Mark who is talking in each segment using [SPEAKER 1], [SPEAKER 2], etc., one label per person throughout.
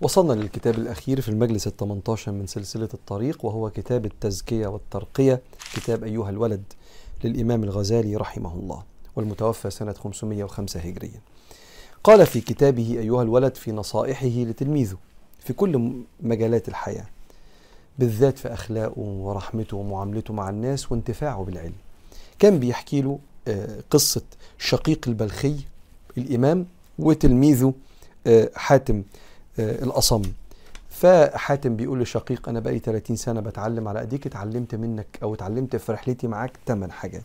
[SPEAKER 1] وصلنا للكتاب الأخير في المجلس الثمنتاشر من سلسلة الطريق وهو كتاب التزكية والترقية. كتاب أيها الولد للإمام الغزالي رحمه الله والمتوفى سنة 505 هجريا قال في كتابه أيها الولد في نصائحه لتلميذه في كل مجالات الحياة بالذات في أخلاقه ورحمته ومعاملته مع الناس وانتفاعه بالعلم. كان بيحكي له قصة شقيق البلخي الإمام وتلميذه حاتم. الأصم. فحاتم بيقول لشقيق أنا بقالي 30 سنة بتعلم على أيديك اتعلمت منك أو اتعلمت في رحلتي معاك 8 حاجات.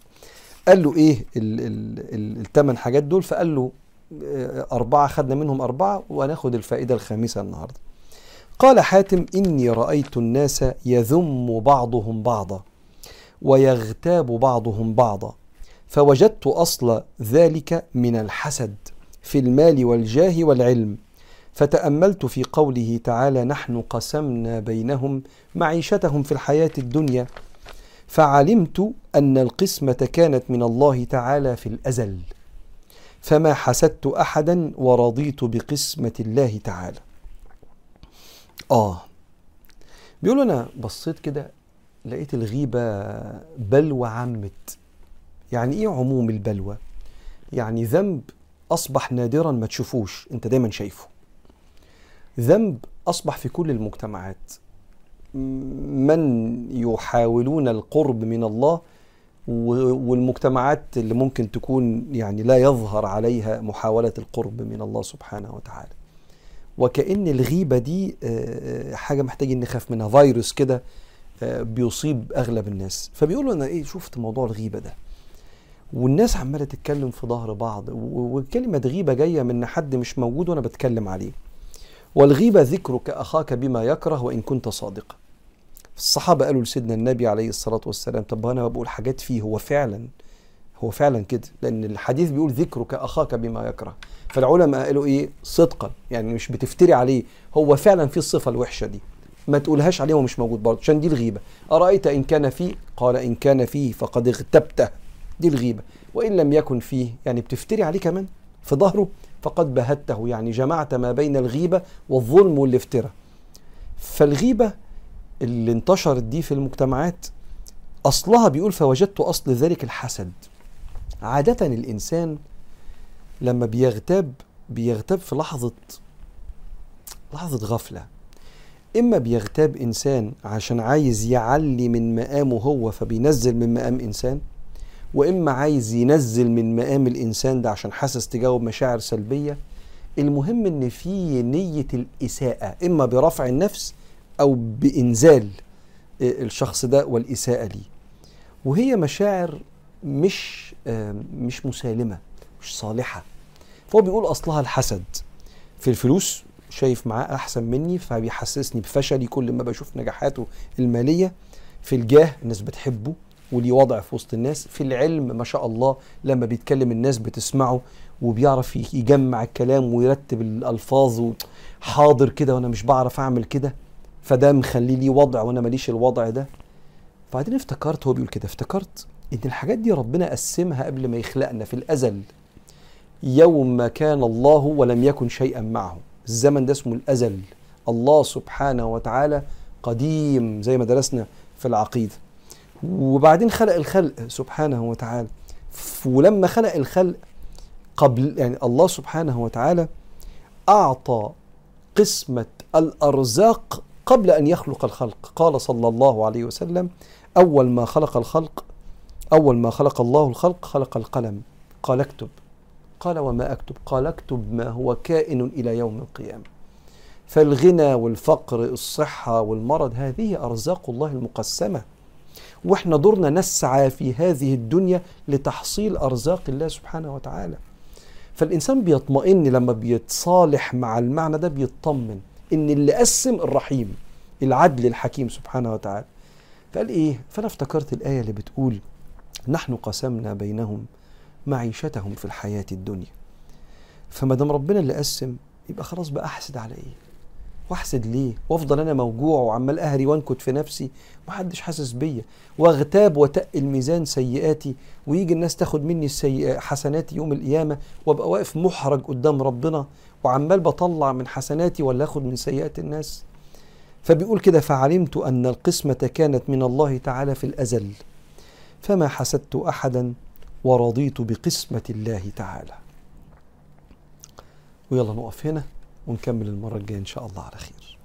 [SPEAKER 1] قال له إيه الثمان حاجات دول؟ فقال له أربعة خدنا منهم أربعة وناخد الفائدة الخامسة النهاردة. قال حاتم إني رأيت الناس يذم بعضهم بعضا ويغتاب بعضهم بعضا فوجدت أصل ذلك من الحسد في المال والجاه والعلم فتأملت في قوله تعالى نحن قسمنا بينهم معيشتهم في الحياة الدنيا فعلمت أن القسمة كانت من الله تعالى في الأزل فما حسدت أحدا ورضيت بقسمة الله تعالى. آه بيقولوا أنا بصيت كده لقيت الغيبة بلوى عمت. يعني إيه عموم البلوى؟ يعني ذنب أصبح نادرا ما تشوفوش أنت دايما شايفه. ذنب أصبح في كل المجتمعات. من يحاولون القرب من الله والمجتمعات اللي ممكن تكون يعني لا يظهر عليها محاولة القرب من الله سبحانه وتعالى. وكأن الغيبة دي حاجة محتاجين نخاف منها فيروس كده بيصيب أغلب الناس. فبيقولوا أنا إيه شفت موضوع الغيبة ده. والناس عمالة تتكلم في ظهر بعض وكلمة غيبة جاية من حد مش موجود وأنا بتكلم عليه. والغيبة ذكرك أخاك بما يكره وإن كنت صادقا. الصحابة قالوا لسيدنا النبي عليه الصلاة والسلام طب أنا بقول حاجات فيه هو فعلا هو فعلا كده؟ لأن الحديث بيقول ذكرك أخاك بما يكره. فالعلماء قالوا إيه؟ صدقا. يعني مش بتفتري عليه. هو فعلا في الصفة الوحشة دي. ما تقولهاش عليه ومش موجود برضه عشان دي الغيبة. أرأيت إن كان فيه قال إن كان فيه فقد اغتبته. دي الغيبة. وإن لم يكن فيه يعني بتفتري عليه كمان في ظهره؟ فقد بهته يعني جمعت ما بين الغيبة والظلم والافتراء. فالغيبة اللي انتشرت دي في المجتمعات أصلها بيقول فوجدت أصل ذلك الحسد. عادة الإنسان لما بيغتاب بيغتاب في لحظة لحظة غفلة. إما بيغتاب إنسان عشان عايز يعلي من مقامه هو فبينزل من مقام إنسان وإما عايز ينزل من مقام الإنسان ده عشان حاسس تجاوب مشاعر سلبية المهم إن في نية الإساءة إما برفع النفس أو بإنزال الشخص ده والإساءة ليه. وهي مشاعر مش مش مسالمة مش صالحة. فهو بيقول أصلها الحسد. في الفلوس شايف معاه أحسن مني فبيحسسني بفشلي كل ما بشوف نجاحاته المالية. في الجاه الناس بتحبه. وليه وضع في وسط الناس. في العلم ما شاء الله لما بيتكلم الناس بتسمعه وبيعرف يجمع الكلام ويرتب الألفاظ حاضر كده وأنا مش بعرف أعمل كده فده مخلي لي وضع وأنا ماليش الوضع ده. بعدين افتكرت هو بيقول كده افتكرت إن الحاجات دي ربنا قسمها قبل ما يخلقنا في الأزل. يوم ما كان الله ولم يكن شيئا معه. الزمن ده اسمه الأزل. الله سبحانه وتعالى قديم زي ما درسنا في العقيدة. وبعدين خلق الخلق سبحانه وتعالى. ولما خلق الخلق قبل يعني الله سبحانه وتعالى أعطى قسمة الأرزاق قبل أن يخلق الخلق. قال صلى الله عليه وسلم أول ما خلق الخلق أول ما خلق الله الخلق خلق القلم. قال اكتب. قال وما أكتب؟ قال اكتب ما هو كائن إلى يوم القيامة. فالغنى والفقر الصحة والمرض هذه أرزاق الله المقسمة. وإحنا دورنا نسعى في هذه الدنيا لتحصيل أرزاق الله سبحانه وتعالى. فالإنسان بيطمئن لما بيتصالح مع المعنى ده بيطمن إن اللي قسم الرحيم العدل الحكيم سبحانه وتعالى. فقال إيه؟ فأنا افتكرت الآية اللي بتقول نحن قسمنا بينهم معيشتهم في الحياة الدنيا. فما دام ربنا اللي قسم يبقى خلاص بقى أحسد على إيه؟ واحسد ليه؟ وافضل أنا موجوع وعمال أهري وأنكت في نفسي محدش حاسس بيا. واغتاب وتقل ميزان سيئاتي ويجي الناس تاخد مني حسناتي يوم القيامة وأبقى واقف محرج قدام ربنا وعمال بطلع من حسناتي ولا آخد من سيئات الناس. فبيقول كده فعلمت أن القسمة كانت من الله تعالى في الأزل فما حسدت أحدا ورضيت بقسمة الله تعالى. ويلا نقف هنا. ونكمل المرة الجاية إن شاء الله على خير.